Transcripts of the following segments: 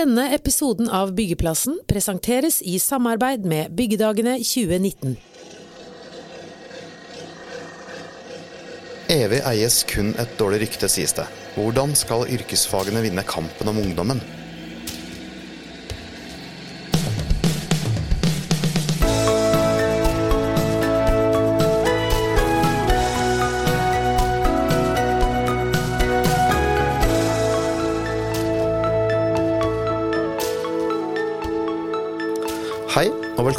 Denne episoden av Byggeplassen presenteres i samarbeid med Byggedagene 2019. Evig eies kun et dårlig rykte, sies det. Hvordan skal yrkesfagene vinne kampen om ungdommen?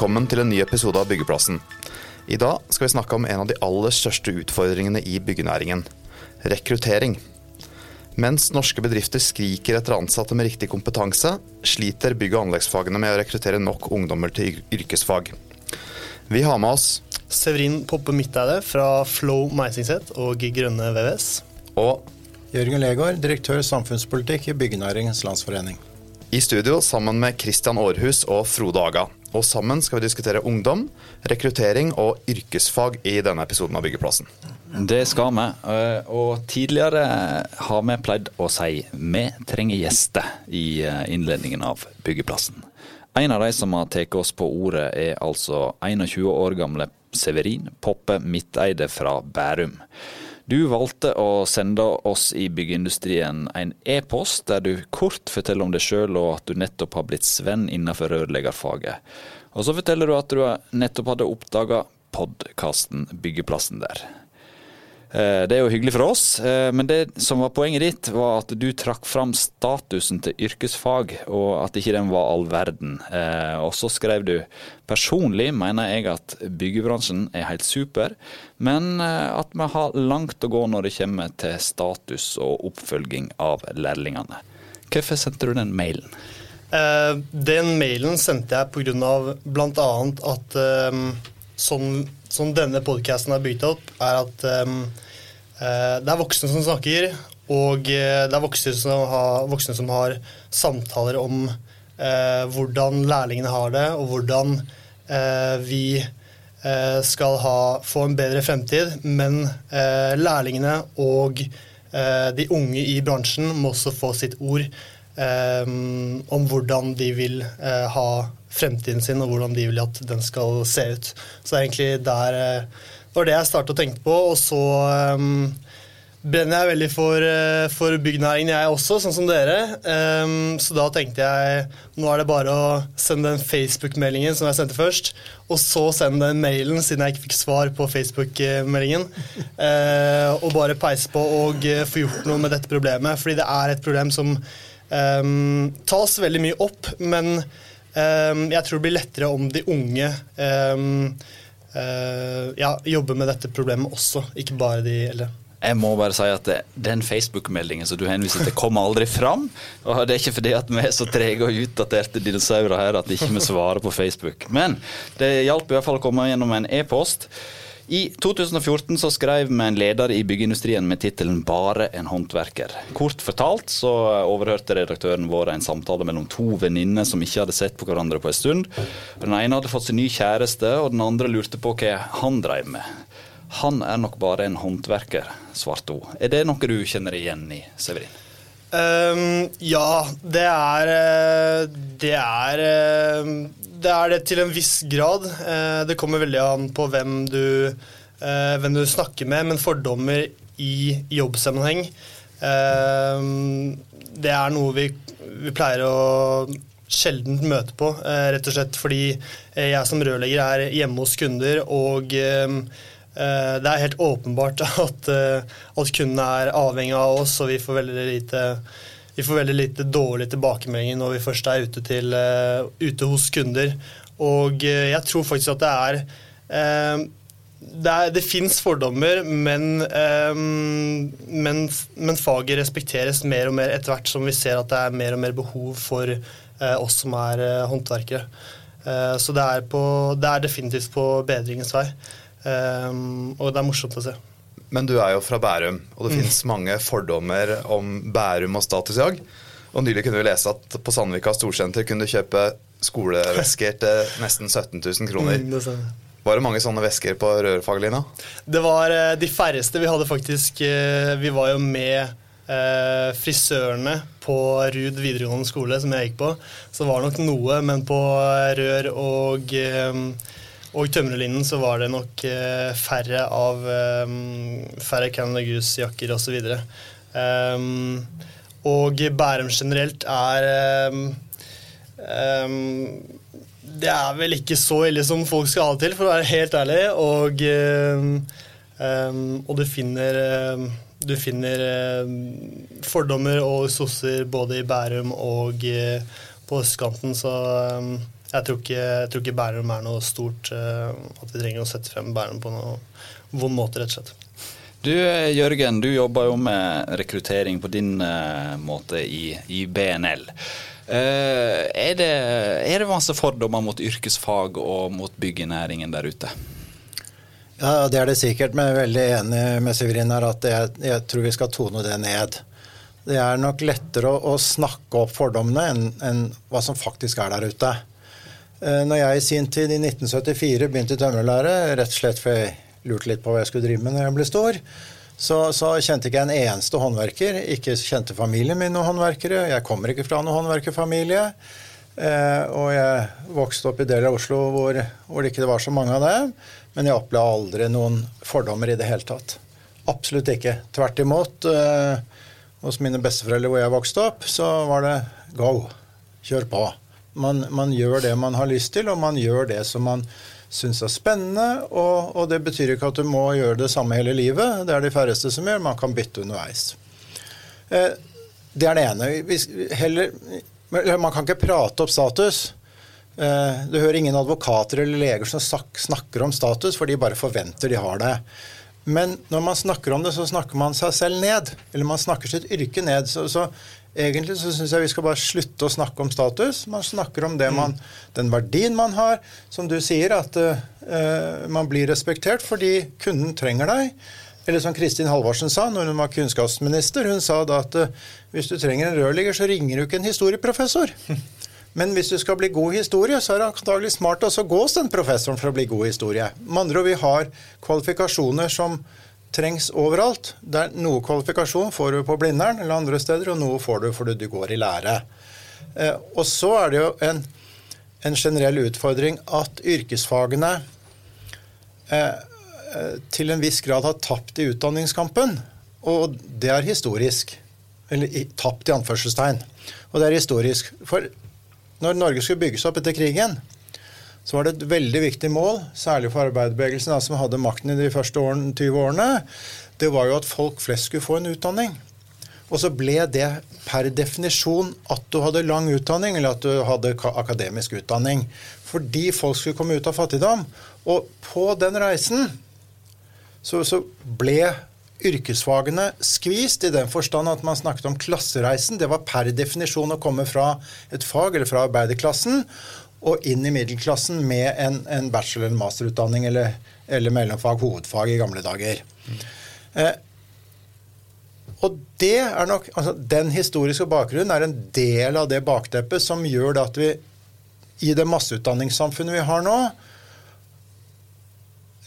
Velkommen til en ny episode av Byggeplassen. I dag skal vi snakke om en av de aller største utfordringene i byggenæringen rekruttering. Mens norske bedrifter skriker etter ansatte med riktig kompetanse, sliter bygg- og anleggsfagene med å rekruttere nok ungdommer til yrkesfag. Vi har med oss Severin Poppe Midteide fra Flow Meisingset og Grønne VVS. og Jørgen Legård, direktør samfunnspolitikk i Byggenæringens Landsforening. i studio sammen med Christian Aarhus og Frode Aga. Og sammen skal vi diskutere ungdom, rekruttering og yrkesfag i denne episoden av Byggeplassen. Det skal vi. eh, Og tidligere har vi pleid å si vi trenger gjester i eh, innledningen av byggeplassen. En av de som har tatt oss på ordet, er altså 21 år gamle Severin Poppe Midteide fra Bærum. Du valgte å sende oss i byggeindustrien en e-post der du kort forteller om deg sjøl og at du nettopp har blitt svenn innenfor rørleggerfaget. Og så forteller du at du nettopp hadde oppdaga podkasten Byggeplassen der. Eh, Det er jo hyggelig for oss, eh, men det som var poenget ditt, var at du trakk fram statusen til yrkesfag, og at ikke den var all verden. Eh, Og så skrev du personlig mener jeg at byggebransjen er helt super, men at vi har langt å gå når det kommer til status og oppfølging av lærlingene. Hvorfor sendte du den mailen? Den mailen sendte jeg pga. bl.a. at eh, sånn denne podkasten har bygd opp, er at um, det er voksne som snakker, og eh, det er voksne som har, voksne som har samtaler om uh, hvordan lærlingene har det, og hvordan uh, vi skal ha, få en bedre fremtid. Men lærlingene og de unge i bransjen må også få sitt ord eh, om hvordan de vil ha fremtiden sin, og hvordan de vil at den skal se ut. Så det er egentlig der eh, det var det jeg startet å tenke på. Og så um, brenner jeg veldig for, eh, for byggnæringen, jeg også, sånn som dere. Um, så da tenkte jeg nå er det bare å sende den Facebook-meldingen som jeg sendte først, og så sende den mailen, siden jeg ikke fikk svar på Facebook-meldingen. Uh, og bare peise på og få gjort noe med dette problemet. Fordi det er et problem som um, tas veldig mye opp, men jeg tror det blir lettere om de unge ehm, eh, ja, jobber med dette problemet også, ikke bare de eldre. Jeg må bare si at den Facebook-meldingen som du henviser til, kommer aldri fram. Og det er ikke fordi at vi er så trege og utdaterte dinosaurer her at ikke vi svarer på Facebook. Men det hjalp i hvert fall å komme gjennom en e-post. I 2014 så skrev vi en leder i byggeindustrien med tittelen 'Bare en håndverker'. Kort fortalt så overhørte redaktøren vår en samtale mellom to venninner som ikke hadde sett på hverandre på en stund. Den ene hadde fått seg ny kjæreste, og den andre lurte på hva han drev med. Han er nok bare en håndverker, svarte hun. Er det noe du kjenner igjen i, Severin? Um, ja, det er eh, Det er eh, Det er det til en viss grad. Eh, det kommer veldig an på hvem du, eh, hvem du snakker med, men fordommer i jobbsammenheng ehm, Det er noe vi, vi pleier å sjelden møte på, eh, rett og slett fordi eh, jeg som rørlegger er hjemme hos kunder, og Eh, Det er helt åpenbart at, eh, at kundene er avhengig av oss, og vi får veldig lite, vi får veldig lite dårlig tilbakemelding når vi først er ute, til, uh, ute hos kunder. Og uh, jeg tror faktisk at det er uh, det, er, det fins fordommer, men, men, men faget respekteres mer og mer etter hvert som vi ser at det er mer og mer behov for oss som er håndverkere. Så det er, på, det er definitivt på bedringens vei. Og det er morsomt å se. Men du er jo fra Bærum, og det finnes mange fordommer om Bærum og statusjag. Og nylig kunne vi lese at på Sandvika storsenter kunne du kjøpe skolevesker til nesten 17 000 kroner. Mm, det. Var det mange sånne vesker på rørfaglinja? Det var eh, de færreste. Vi hadde faktisk eh, Vi var jo med eh, frisørene på Ruud videregående skole, som jeg gikk på, så det var nok noe, men på rør og, og tømmerlinjen så var det nok eh, færre av eh, færre Canada Goose-jakker osv. Um, og Bærum generelt er um, um, Det er vel ikke så ille som folk skal ha det til, for å være helt ærlig. Og, og du finner du finner fordommer og sosser både i Bærum og på østkanten, så jeg tror, ikke, jeg tror ikke Bærum er noe stort at vi trenger å sette frem Bærum på noen vond måte, rett og slett. Du Jørgen, du jobber jo med rekruttering på din uh, måte i, i BNL. Uh, er, det, er, det, masse fordommer mot yrkesfag og mot byggenæringen der ute? Ja, det er det sikkert, men jeg er veldig enig med Severin her at jeg, jeg, tror vi skal tone det ned. Det er nok lettere å, å snakke opp fordommene enn, enn hva som faktisk er der ute. Uh, når jeg i sin tid, i 1974, begynte i tømrerlære, rett og slett for jeg lurte litt på hva jeg skulle drive med når jeg ble stor, så, så, kjente ikke jeg en eneste håndverker. Ikke kjente familien min noen håndverkere. Jeg kommer ikke fra noen håndverkerfamilie. Eh, og jeg vokste opp i deler av Oslo hvor, hvor, det ikke var så mange av dem. Men jeg opplevde aldri noen fordommer i det hele tatt. Absolutt ikke. Tvert imot. Eh, hos mine besteforeldre hvor jeg vokste opp, så var det go. Kjør på. Man, man gjør det man har lyst til, og man gjør det som man syns er spennende. Og, og, det betyr ikke at du må gjøre det samme hele livet. Det er de færreste som gjør. Man kan bytte underveis. Eh, det er det ene. Hvis, heller, man kan ikke prate opp status. Eh, du hører ingen advokater eller leger som snakker om status, for de bare forventer de har det. Men når man snakker om det, så snakker man seg selv ned. Eller man snakker sitt yrke ned. Så, så Egentlig så syns jeg vi skal bare slutte å snakke om status. Man snakker om man, den verdien man har. Som du sier, at uh, man blir respektert fordi kunden trenger deg. Eller som Kristin Halvorsen sa når hun var kunnskapsminister. Hun sa da at uh, hvis du trenger en rørlegger, så ringer du ikke en historieprofessor. Men hvis du skal bli god historie, så er det antagelig smart å gå hos den professoren for å bli god historie. Med andre ord, vi har kvalifikasjoner som trengs overalt. Der noe kvalifikasjon får du på Blindern eller andre steder, og noe får du fordi du går i lære. Eh, og så er det jo en, en generell utfordring at yrkesfagene eh, eh, til en viss grad har tapt i utdanningskampen. Og det er historisk. Eller tapt i anførselstegn. Og det er historisk. For når Norge skulle bygges opp etter krigen, så var det et veldig viktig mål, særlig for arbeiderbevegelsen, som hadde makten i de første årene, 20 årene, det var jo at folk flest skulle få en utdanning. Og så ble det per definisjon at du hadde lang utdanning, eller at du hadde akademisk utdanning. Fordi folk skulle komme ut av fattigdom. Og på den reisen så, så ble yrkesfagene skvist, i den forstand at man snakket om klassereisen. Det var per definisjon å komme fra et fag, eller fra arbeiderklassen, og inn i middelklassen med en, en bachelor- eller masterutdanning eller, eller, mellomfag, hovedfag i gamle dager. Eh, og det er nok, altså Den historiske bakgrunnen er en del av det bakteppet som gjør det at vi i det masseutdanningssamfunnet vi har nå,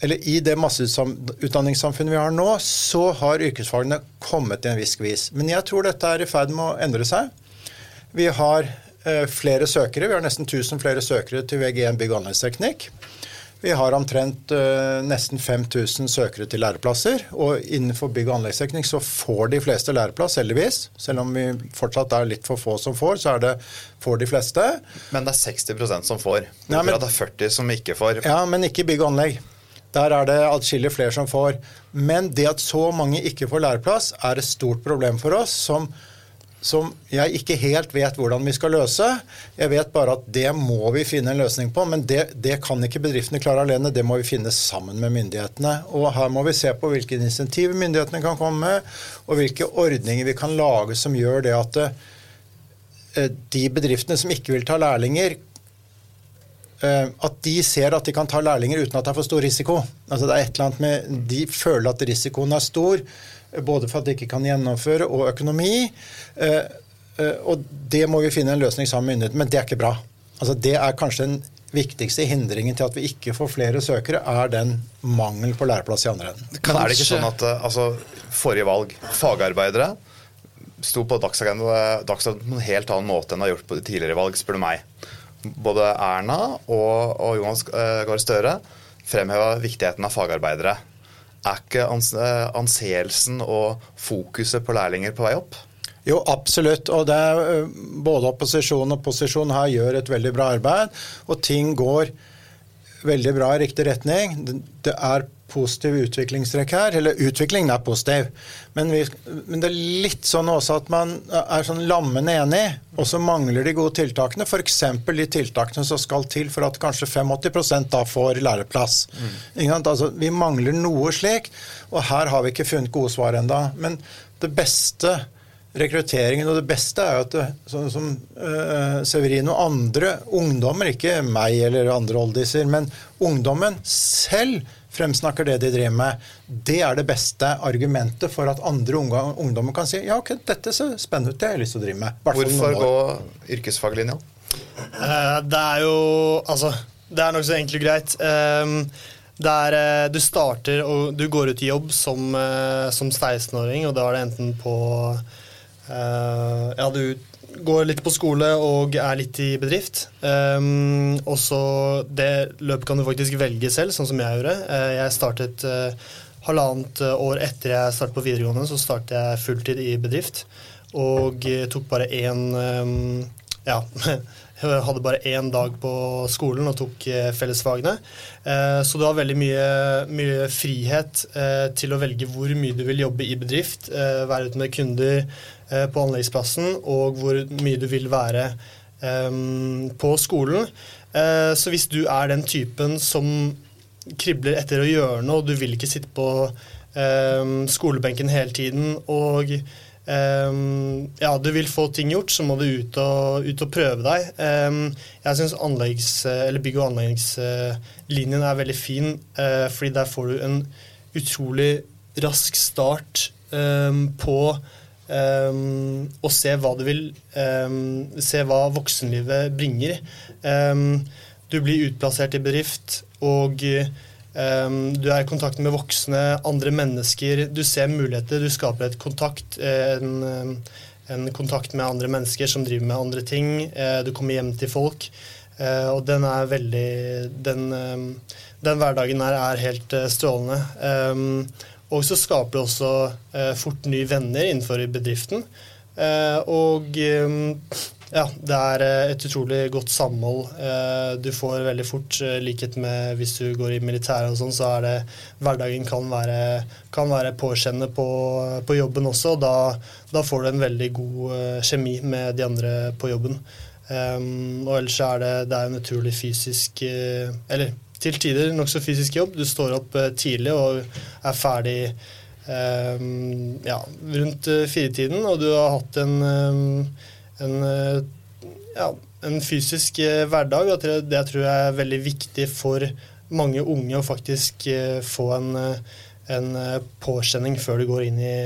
eller i det masseutdanningssamfunnet vi har nå, så har yrkesfagene kommet til en viss skvis. Men jeg tror dette er i ferd med å endre seg. Vi har flere søkere. Vi har nesten 1000 flere søkere til VG1 bygg- og anleggsteknikk. Vi har omtrent uh, nesten 5000 søkere til læreplasser. Og innenfor bygg- og anleggsteknikk så får de fleste læreplass, heldigvis. Selv om vi fortsatt er litt for få som får, så er det får de fleste. Men det er 60% som får. Ja, men, det er 40 som ikke får. Ja, men ikke bygg og anlegg. Der er det atskillig flere som får. Men det at så mange ikke får læreplass, er et stort problem for oss. som som jeg ikke helt vet hvordan vi skal løse. Jeg vet bare at det må vi finne en løsning på. Men det, det, kan ikke bedriftene klare alene, det må vi finne sammen med myndighetene. Og her må vi se på hvilke insentiv myndighetene kan komme med, og hvilke ordninger vi kan lage som gjør det at eh, de bedriftene som ikke vil ta lærlinger, eh, at de ser at de kan ta lærlinger uten at det er for stor risiko. Altså det er et eller annet med, De føler at risikoen er stor både for at de ikke kan gjennomføre, og økonomi. Eh, eh, og det må vi finne en løsning sammen med myndighetene, men det er ikke bra. Altså, det er kanskje den viktigste hindringen til at vi ikke får flere søkere, er den mangel på læreplass i andre enden. Men er det ikke sånn at eh, altså, forrige valg, fagarbeidere sto på dagsordenen på en helt annen måte enn det har gjort på de tidligere valg, spør du meg. Både Erna og, og Jonas Gahr Støre fremheva viktigheten av fagarbeidere. Er ikke anseelsen og fokuset på lærlinger på vei opp? Jo, absolutt. Og det er både opposisjon og posisjon her gjør et veldig bra arbeid. Og ting går veldig bra i riktig retning. Det er positiv utviklingstrekk her. Eller utviklingen er positiv, men, vi, men, det er litt sånn også at man er sånn lammende enig, og så mangler de gode tiltakene. F.eks. de tiltakene som skal til for at kanskje 85% da får læreplass. Mm. Altså, vi mangler noe slik, og her har vi ikke funnet gode svar enda. Men det beste rekrutteringen. Og det beste er jo at det, sånn som uh, Severin og andre ungdommer, ikke meg eller andre oldiser, men ungdommen selv fremsnakker det de driver med. Det er det beste argumentet for at andre ungdommer kan si ja, ok, dette ser spennende ut, det har jeg lyst til å drive med. Hvorfor gå yrkesfaglinja? Uh, det er jo Altså, det er nokså enkelt og greit. Um, der uh, du starter og du går ut i jobb som, uh, som 16-åring, og da er det enten på Uh, ja, du går litt på skole og er litt i bedrift. Um, og så Det løpet kan du faktisk velge selv, sånn som jeg gjorde. Uh, jeg startet uh, halvannet år etter jeg startet på videregående, så startet jeg fulltid i bedrift. Og tok bare én um, Ja. Jeg hadde bare én dag på skolen og tok fellesfagene. Så du har veldig mye, mye frihet til å velge hvor mye du vil jobbe i bedrift. Være ute med kunder, Eh, på anleggsplassen, og hvor mye du vil være um, på skolen. Uh, så hvis du er den typen som kribler etter å gjøre noe, og du vil ikke sitte på skolebenken hele tiden, og ja, du vil få ting gjort, så må du ut og, ut og prøve deg. jeg syns bygg- og anleggslinjen er veldig fin, fordi der får du en utrolig rask start på Um, og se hva du vil um, Se hva voksenlivet bringer. Um, du blir utplassert i bedrift, og du er i kontakt med voksne, andre mennesker. Du ser muligheter, du skaper et kontakt, en, en kontakt med andre mennesker som driver med andre ting. Uh, du kommer hjem til folk. Uh, og den er veldig Den, den hverdagen her er helt strålende strålende. Og så skaper det også eh, fort nye venner innenfor bedriften. Eh, og eh, ja, det er eh, et utrolig godt samhold. Eh, du får veldig fort likhet med hvis du går i militæret og sånn, så er det hverdagen kan være, kan være påkjennende på, på, jobben også. og da, da, får du en veldig god kjemi med de andre på jobben. Um, og ellers er det, det er en utrolig fysisk Eller til tider nokså fysisk jobb. Du står opp eh, tidlig og er ferdig um, ja, rundt uh, firetiden, og du har hatt en, um, en, ja, en fysisk hverdag. Og det, det tror jeg er veldig viktig for mange unge å faktisk få en, en påkjenning før du går inn i,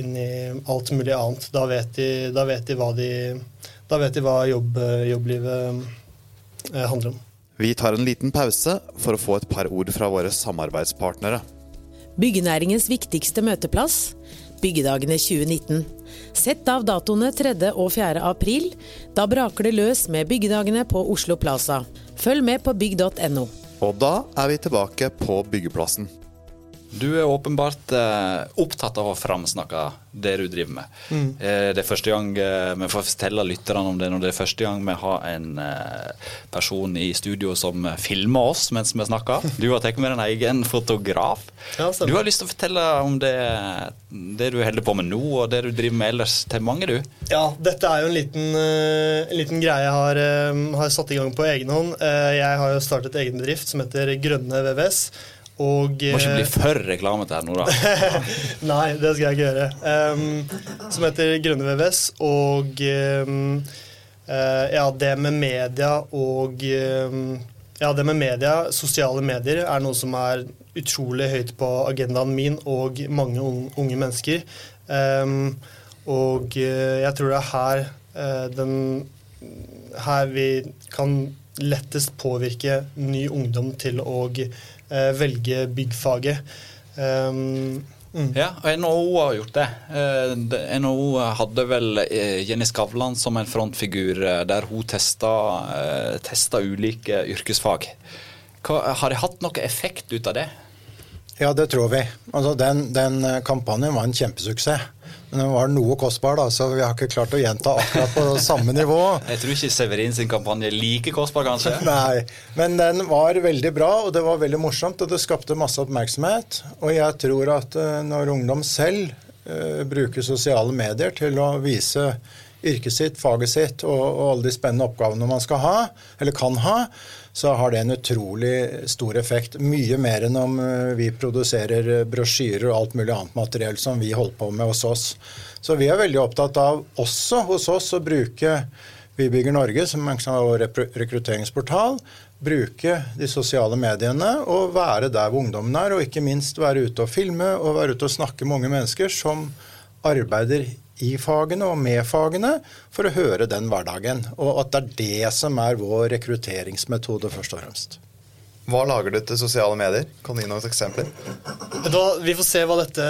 inn i, alt mulig annet. Da vet de, da vet de hva, de, da vet de hva jobb, jobblivet handler om. Vi tar en liten pause for å få et par ord fra våre samarbeidspartnere. Byggenæringens viktigste møteplass Byggedagene 2019. Sett av datoene 3. og 4. april. Da braker det løs med Byggedagene på Oslo Plaza. Følg med på bygg.no. Og da er vi tilbake på byggeplassen. Du er åpenbart eh, opptatt av å framsnakke det du driver med. Mm. Eh, det er første gang eh, vi får fortelle lytterne om det når det er første gang vi har en eh, person i studio som filmer oss mens vi snakker. Du har tatt med en egen fotograf. Ja, du har lyst til å fortelle om det, det, du holder på med nå, og det du driver med ellers til mange, du? Ja, dette er jo en liten, uh, en liten greie jeg har, uh, har, satt i gang på egen hånd. Uh, jeg har jo startet egen bedrift som heter Grønne VVS. Og, Må ikke bli eh, for reklamete her nå, da. Nei, det skal jeg ikke gjøre. Um, som heter Grønne VVS. Og um, uh, ja, det med media og um, Ja, det med media, sosiale medier, er noe som er utrolig høyt på agendaen min og mange unge mennesker. og uh, jeg tror det er her uh, den Her vi kan lettest påvirke ny ungdom til å velge byggfaget. Um, Ja, og NHO har gjort det. Eh, NHO hadde vel eh, Jenny Skavlan som en frontfigur eh, der hun testa, eh, testa ulike yrkesfag. Hva, har det hatt noe effekt ut av det? Ja, det tror vi. Altså, den, den eh, kampanjen var en kjempesuksess. Men den var noe kostbar, da, så vi har ikke klart å gjenta akkurat på samme nivå. Jeg tror ikke Severin sin kampanje er like kostbar, kanskje. Nei, men den var veldig bra, og det var veldig morsomt, og det skapte masse oppmerksomhet. Og jeg tror at eh, når ungdom selv uh, bruker sosiale medier til å vise yrket sitt, faget sitt og, og alle de spennende oppgavene man skal ha, eller kan ha, så har det en utrolig stor effekt. Mye mer enn om eh, vi produserer eh, brosjyrer og alt mulig annet materiell som vi holder på med hos oss. Så vi er veldig opptatt av også hos oss å bruke vi bygger Norge som sånn vår rekrutteringsportal. Bruke de sosiale mediene og være der hvor ungdommen er. Og ikke minst være ute og filme og være ute og snakke med unge mennesker som arbeider i fagene og med fagene, for å høre den hverdagen. Og at det er det som er vår rekrutteringsmetode, først og fremst. Hva lager du til sosiale medier? Kan du gi noen eksempler? Da, Vi får se hva dette,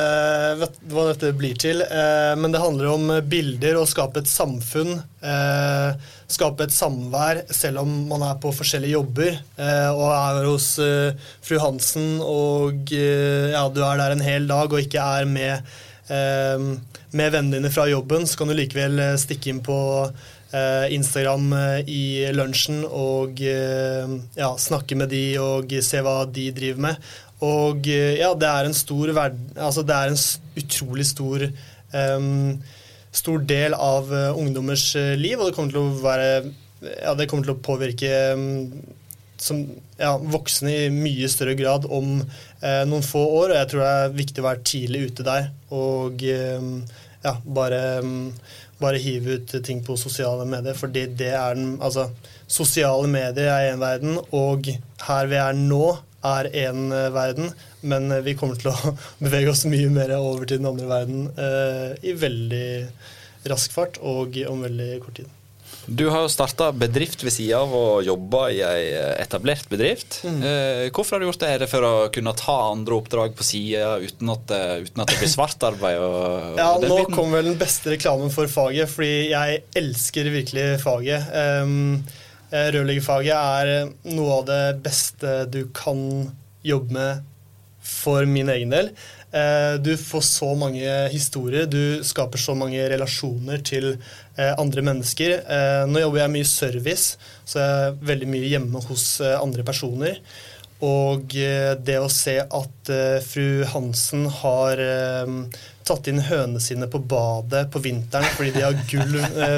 hva dette blir til. Eh, men det handler om bilder og skape et samfunn. Eh, skape et samvær selv om man er på forskjellige jobber. Eh, og er hos eh, fru Hansen og eh, ja, du er der en hel dag og ikke er med, eh, med vennene dine fra jobben, så kan du likevel eh, stikke inn på eh, Instagram eh, i lunsjen og ja, snakke med de og se hva de driver med. Og ja, det er en stor verden, Altså, det er en utrolig stor um, stor del av ungdommers liv, og det kommer til å være Ja, det kommer til å påvirke em, som ja, voksne i mye større grad om eh, noen få år. Og jeg tror det er viktig å være tidlig ute der og eh, ja, bare, mm, bare hive ut ting på sosiale medier. Fordi det er den Altså, sosiale medier er én verden, og her vi er nå, er én verden. Men eh, vi kommer til å bevege oss mye mer over til den andre verden eh, i veldig rask fart og om veldig kort tid. Du har jo starta bedrift ved sida av og jobba i ei etablert bedrift. Mm. hvorfor har du gjort det? Er det for å kunne ta andre oppdrag på sida uten, uten at det blir svart arbeid? Og, Ja, og nå biten? kom vel den beste reklamen for faget, fordi jeg elsker virkelig faget. Um, eh, Rørleggerfaget er eh, noe av det beste du kan jobbe med for min egen del. Eh, Du får så mange historier, du skaper så mange relasjoner til eh, andre mennesker. Eh, Nå jobber jeg mye service, så jeg er veldig mye hjemme hos andre personer. Og det å se at fru Hansen har tatt inn hønene sine på badet på vinteren fordi de har gulv,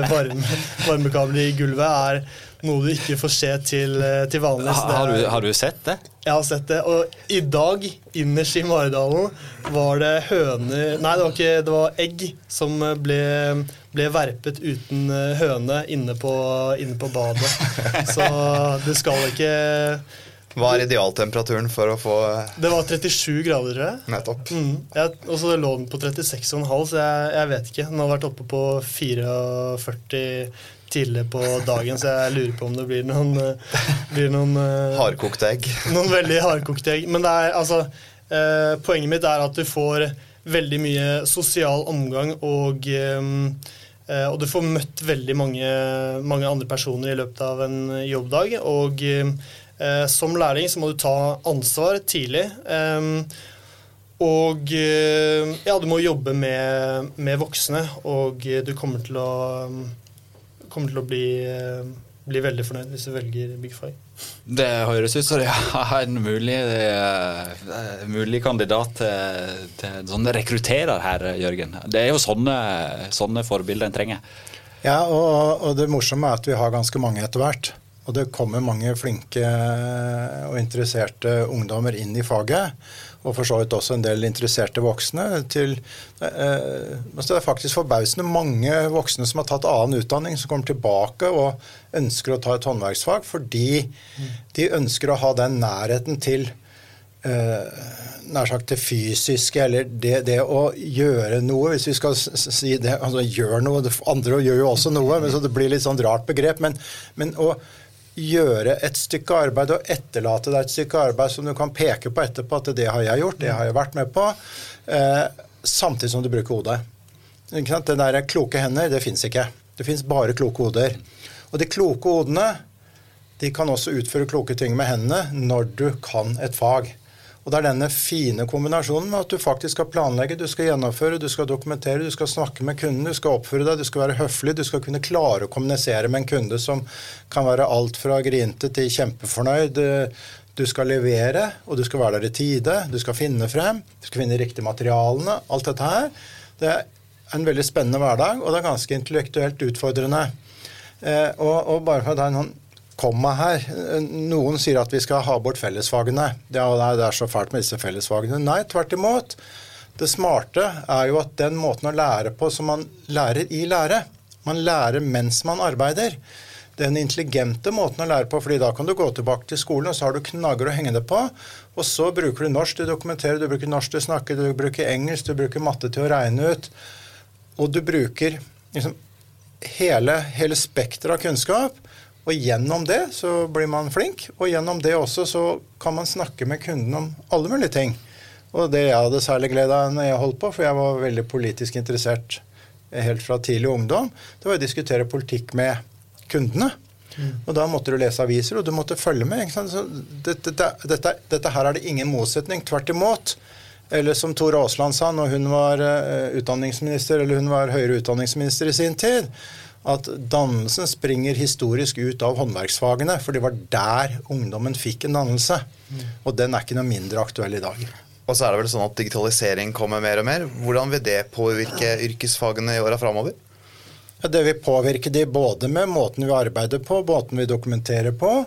varme, varmekabler i gulvet, er noe du ikke får se til, eh, til vanlig. Har, du, har du sett det? jeg har sett det. Og i dag, innerst i Maridalen, var det høner Nei, det var ikke Det var egg som ble, ble verpet uten eh, høne inne på, inne på badet. Så du skal ikke Hva er idealtemperaturen for å få Det var 37 grader, tror jeg. nettopp? Mm. Jeg, og så lå den på 36,5, så jeg, jeg vet ikke. Den har vært oppe på 44 tidligere på dagen, så jeg lurer på om det blir noen, eh, blir noen eh, Hardkokte egg. noen veldig hardkokte egg. Men det er, altså, eh, poenget mitt er at du får veldig mye sosial omgang, og, eh, eh, og du får møtt veldig mange, mange andre personer i løpet av en jobbdag. Og eh, som lærling så må du ta ansvar tidlig. Og ja, du må jobbe med, med voksne, og du kommer til å, kommer til å bli, eh, bli veldig fornøyd hvis du velger Big Five. Det høres ut som det er en mulig, eh, mulig kandidat til, til en sånn rekrutterer her, Jørgen. Det er jo sånne, sånne forbilder en trenger. Ja, og, og det morsomme er at vi har ganske mange etter hvert. Og det kommer mange flinke og interesserte ungdommer inn i faget. Og for så vidt også en del interesserte voksne. til eh, altså Det er faktisk forbausende mange voksne som har tatt annen utdanning, som kommer tilbake og ønsker å ta et håndverksfag fordi de ønsker å ha den nærheten til eh, nær sagt det fysiske, eller det, det å gjøre noe, hvis vi skal si det. altså Gjør noe. Andre gjør jo også noe, så det blir litt sånn rart begrep. Men, men å gjøre et stykke arbeid og etterlate deg et stykke arbeid som du kan peke på etterpå at det har jeg gjort, det har jeg vært med på, eh, samtidig som du bruker hodet. Det der kloke hender, det fins ikke. Det fins bare kloke hoder. Og de kloke hodene de kan også utføre kloke ting med hendene når du kan et fag. Og Det er denne fine kombinasjonen med at du faktisk skal planlegge, du skal gjennomføre, du skal dokumentere, du skal snakke med kunden, du skal oppføre deg, du skal være høflig, du skal kunne klare å kommunisere med en kunde som kan være alt fra grinte til kjempefornøyd. Du skal levere, og du skal være der i tide. Du skal finne frem, du skal finne riktige materialene. Alt dette her. Det er en veldig spennende hverdag, og det er ganske intellektuelt utfordrende. Eh, og, og, bare for å ta noen komma her. Noen sier at vi skal ha bort fellesfagene. Ja, det er så fælt med disse fellesfagene. Nei, tvert imot. Det smarte er jo at den måten å lære på som man lærer i lære. Man lærer mens man arbeider. Den intelligente måten å lære på, fordi da kan du gå tilbake til skolen, og så har du knagger å henge det på. Og så bruker du norsk til å dokumentere, du bruker norsk til å snakke, du bruker engelsk, du bruker matte til å regne ut. Og du bruker liksom hele, hele spekteret av kunnskap. Og gjennom det så blir man flink, og gjennom det også så kan man snakke med kunden om alle mulige ting. Og det jeg hadde særlig glede av når jeg holdt på, for jeg var veldig politisk interessert helt fra tidlig ungdom, det var å diskutere politikk med kundene. Mm. Og da måtte du lese aviser, og du måtte følge med. Dette, dette, dette, her er det ingen motsetning. Tvert imot. Eller som Tor Aasland sa når hun var uh, utdanningsminister, eller hun var høyere utdanningsminister i sin tid at dannelsen springer historisk ut av håndverksfagene. For det var der ungdommen fikk en dannelse. Og den er ikke noe mindre aktuell i dag. Og så er det vel sånn at digitalisering kommer mer og mer. Hvordan vil det påvirke yrkesfagene i åra framover? Det vil påvirke de både med måten vi arbeider på, måten vi dokumenterer på,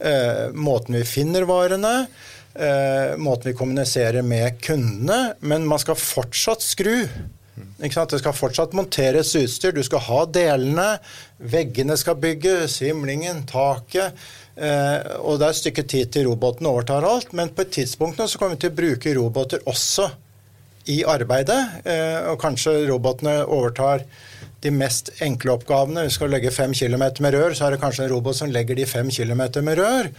eh, måten vi finner varene, eh, måten vi kommuniserer med kundene. Men man skal fortsatt skru det skal fortsatt monteres utstyr, du skal ha delene, veggene skal bygges, himlingen, taket. Eh, og det er et stykke tid til roboten overtar alt, men på et tidspunkt nå så kommer vi til å bruke roboter også i arbeidet. Eh, og kanskje robotene overtar de mest enkle oppgavene. Vi skal legge fem kilometer med rør, så er det kanskje en robot som legger de fem kilometer med rør.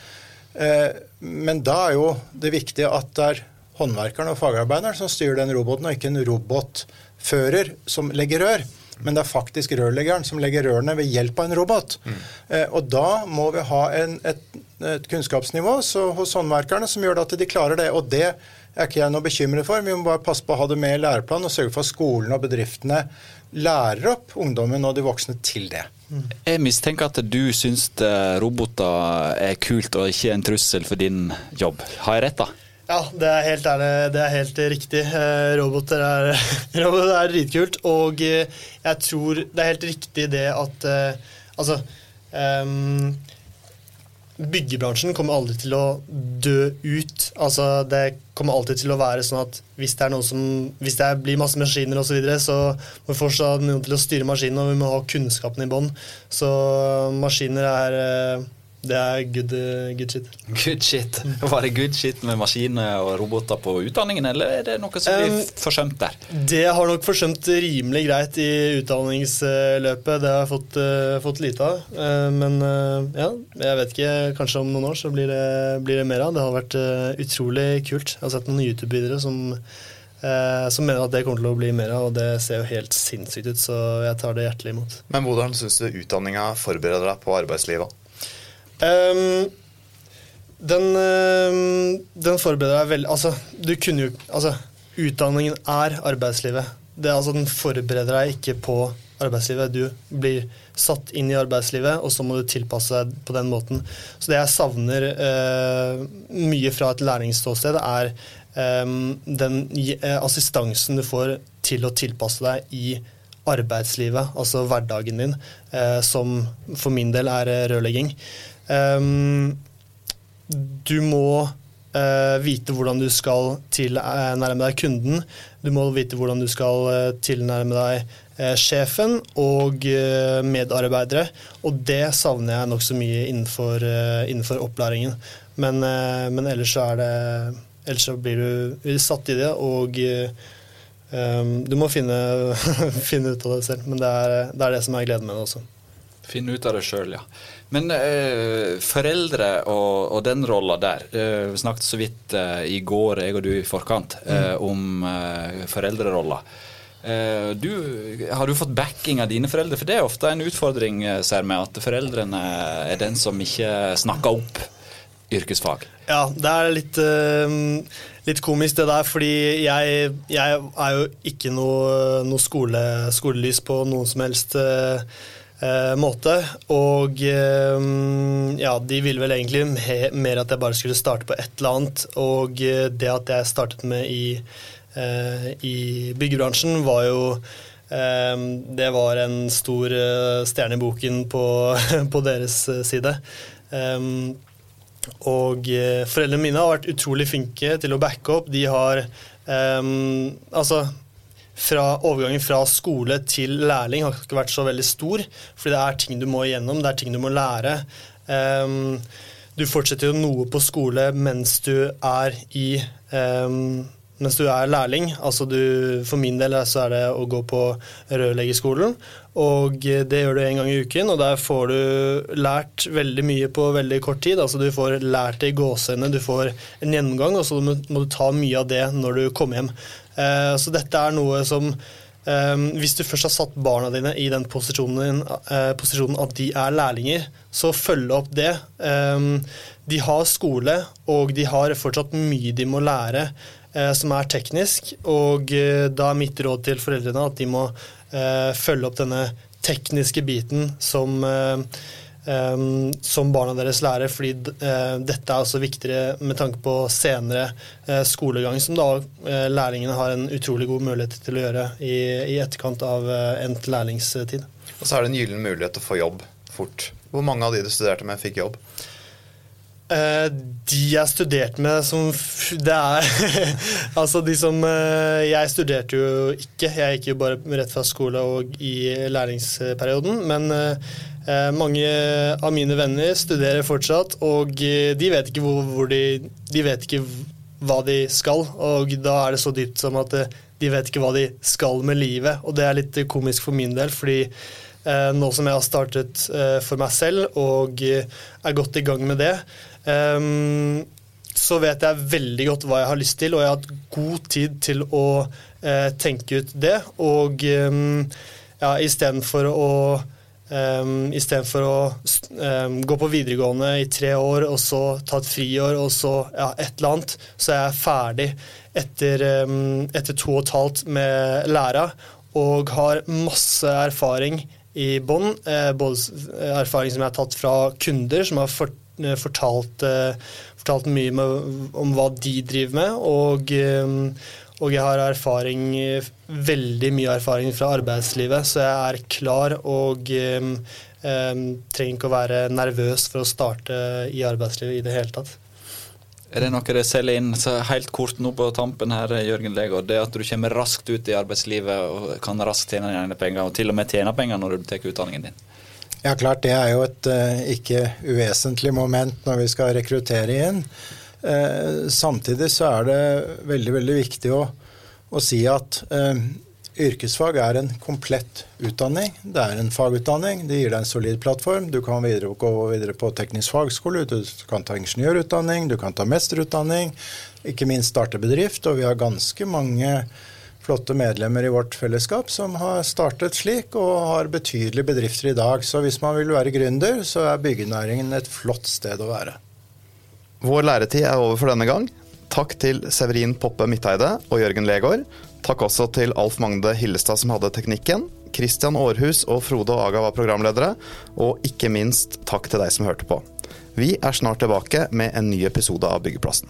Eh, men da er jo det viktige at det er håndverkeren og fagarbeideren som styrer den roboten, og ikke en robotfører som legger rør. Men det er faktisk rørleggeren som legger rørene ved hjelp av en robot. Mm. Eh, og da må vi ha en, et, et, kunnskapsnivå hos håndverkerne som gjør at de klarer det. Og det er ikke jeg noe bekymret for. Vi må bare passe på å ha det med i læreplanen og sørge for at skolen og bedriftene lærer opp ungdommen og de voksne til det. Mm. Jeg mistenker at du syns roboter er kult og ikke en trussel for din jobb. Har jeg rett, da? Ja, det er helt, ærlig, det er helt riktig. Eh, roboter er, roboter er dritkult. Og eh, jeg tror det er helt riktig det at eh, Altså um, Byggebransjen kommer aldri til å dø ut. Altså, det kommer alltid til å være sånn at hvis det, som, hvis det blir masse maskiner osv., så, videre, så må vi fortsatt ha noen til å styre maskinene, og vi må ha kunnskapen i bånn. Så maskiner er det er good, uh, good, shit. Good shit. Var det good shit med maskiner og roboter på utdanningen, eller er det noe som blir um, forsømt der? Det har nok forsømt rimelig greit i utdanningsløpet. Det har jeg fått, uh, fått lite av. Uh, men ja, jeg vet ikke. Kanskje om noen år så blir det, blir det mer av. Det har vært utrolig kult. Jeg har sett noen YouTube-videoer som, som mener at det kommer til å bli mer av, og det ser jo helt sinnssykt ut, så jeg tar det hjertelig imot. Men hvordan syns du utdanninga forbereder deg på arbeidslivet? Um, den, um, den, forbereder deg veldig Altså, du kunne jo Altså, utdanningen er arbeidslivet. Det, altså, den forbereder deg ikke på arbeidslivet. Du blir satt inn i arbeidslivet, og så må du tilpasse deg på den måten. Så det jeg savner uh, mye fra et læringsståsted, er um, den uh, assistansen du får til å tilpasse deg i arbeidslivet, altså hverdagen din, uh, som for min del er rørlegging. Um, du må uh, vite hvordan du skal tilnærme deg kunden. Du må vite hvordan du skal uh, tilnærme deg uh, sjefen og medarbeidere. Og det savner jeg nokså mye innenfor, innenfor, opplæringen. Men, men, ellers så er det Ellers så blir du satt i det, og um, du må finne, finne, ut av det selv. Men det er, det er det som er gleden med det også. Finne ut av det sjøl, ja. Men eh, foreldre og, og den rolla der eh, Vi snakket så vidt eh, i går, jeg og du i forkant, eh, om eh, foreldrerolla. Eh, du, har du fått backing av dine foreldre? For det er ofte en utfordring, eh, ser vi, at foreldrene er den som ikke snakker opp yrkesfag. Ja, det er litt, litt komisk det der, fordi jeg, jeg er jo ikke noe, noe skole, skolelys på noen som helst eh, eh, måte. Og eh, ja, de ville vel egentlig mer at jeg bare skulle starte på et eller annet. Og eh, det at jeg startet med i, eh, i byggebransjen, var jo eh, det var en stor eh, stjerne i boken på, på deres side. Og foreldrene mine har vært utrolig flinke til å backe opp. De har Altså, fra overgangen fra skole til lærling har ikke vært så veldig stor, fordi det er ting du må igjennom, det er ting du må lære. Um, du fortsetter jo noe på skole mens du er i um, mens du er lærling. Altså du, for min del så er det å gå på rørleggerskolen. Og det gjør du en gang i uken, og der får du lært veldig mye på veldig kort tid. Altså du får lært det i gåsehendene, du får en gjennomgang, og så må, du ta mye av det når du kommer hjem. Eh, så dette er noe som eh, Hvis du først har satt barna dine i den posisjonen, eh, posisjonen at de er lærlinger, så følge opp det. Eh, de har skole, og de har fortsatt mye de må lære eh, som er teknisk. Og da er mitt råd til foreldrene at de må følge opp denne tekniske biten som, som barna deres lærer, fordi eh, dette er også viktigere med tanke på senere eh, skolegang, som da eh, lærlingene har en utrolig god mulighet til å gjøre i, i etterkant av endt lærlingstid. Og så er det en gyllen mulighet til å få jobb fort. Hvor mange av de du studerte med, fikk jobb? De jeg studerte med som Det er Altså, de som Jeg studerte jo ikke. Jeg gikk jo bare rett fra skole og i læringsperioden. Men mange av mine venner studerer fortsatt, og eh, de vet ikke hvor, hvor de De vet ikke hva de skal, og da er det så dypt som at eh, de vet ikke hva de skal med livet. Og det er litt komisk for min del, fordi eh, nå som jeg har startet eh, for meg selv og eh, er godt i gang med det, så vet jeg veldig godt hva jeg har lyst til, og jeg har hatt god tid til å eh, tenke ut det. Og ja, istedenfor å um, Istedenfor å um, gå på videregående i tre år, og så ta et friår, og så ja, et eller annet, så er jeg ferdig etter, um, etter to og et halvt med læra, og har masse erfaring i bånn. Eh, både erfaring som jeg har tatt fra kunder, som har fort, eh, fortalt, eh, fortalt mye med, om hva de driver med, og, og jeg har erfaring, veldig mye erfaring fra arbeidslivet, så jeg er klar og um, um, trenger ikke å være nervøs for å starte i arbeidslivet i det hele tatt. Er det noe dere selger inn så helt kort nå på tampen her, Jørgen Legård? Det at du kommer raskt ut i arbeidslivet og kan raskt tjene dine penger, og til og med tjene penger når du tar utdanningen din? Ja, klart det er jo et eh, ikke uvesentlig moment når vi skal rekruttere inn. Eh, samtidig så er det veldig, veldig viktig å, å si at eh, yrkesfag er en komplett utdanning. Det er en fagutdanning. Det gir deg en solid plattform. Du kan videre, gå videre på teknisk fagskole, du kan ta ingeniørutdanning, du kan ta mesterutdanning, ikke minst starte bedrift. Og vi har ganske mange flotte medlemmer i vårt fellesskap som har startet slik og har betydelige bedrifter i dag. Så hvis man vil være gründer, så er byggenæringen et flott sted å være. Vår læretid er over for denne gang. Takk til Severin Poppe Midteide og Jørgen Legård. Takk også til Alf Magne Hillestad som hadde teknikken. Kristian Aarhus og Frode og Aga var programledere. Og ikke minst takk til deg som hørte på. Vi er snart tilbake med en ny episode av Byggeplassen.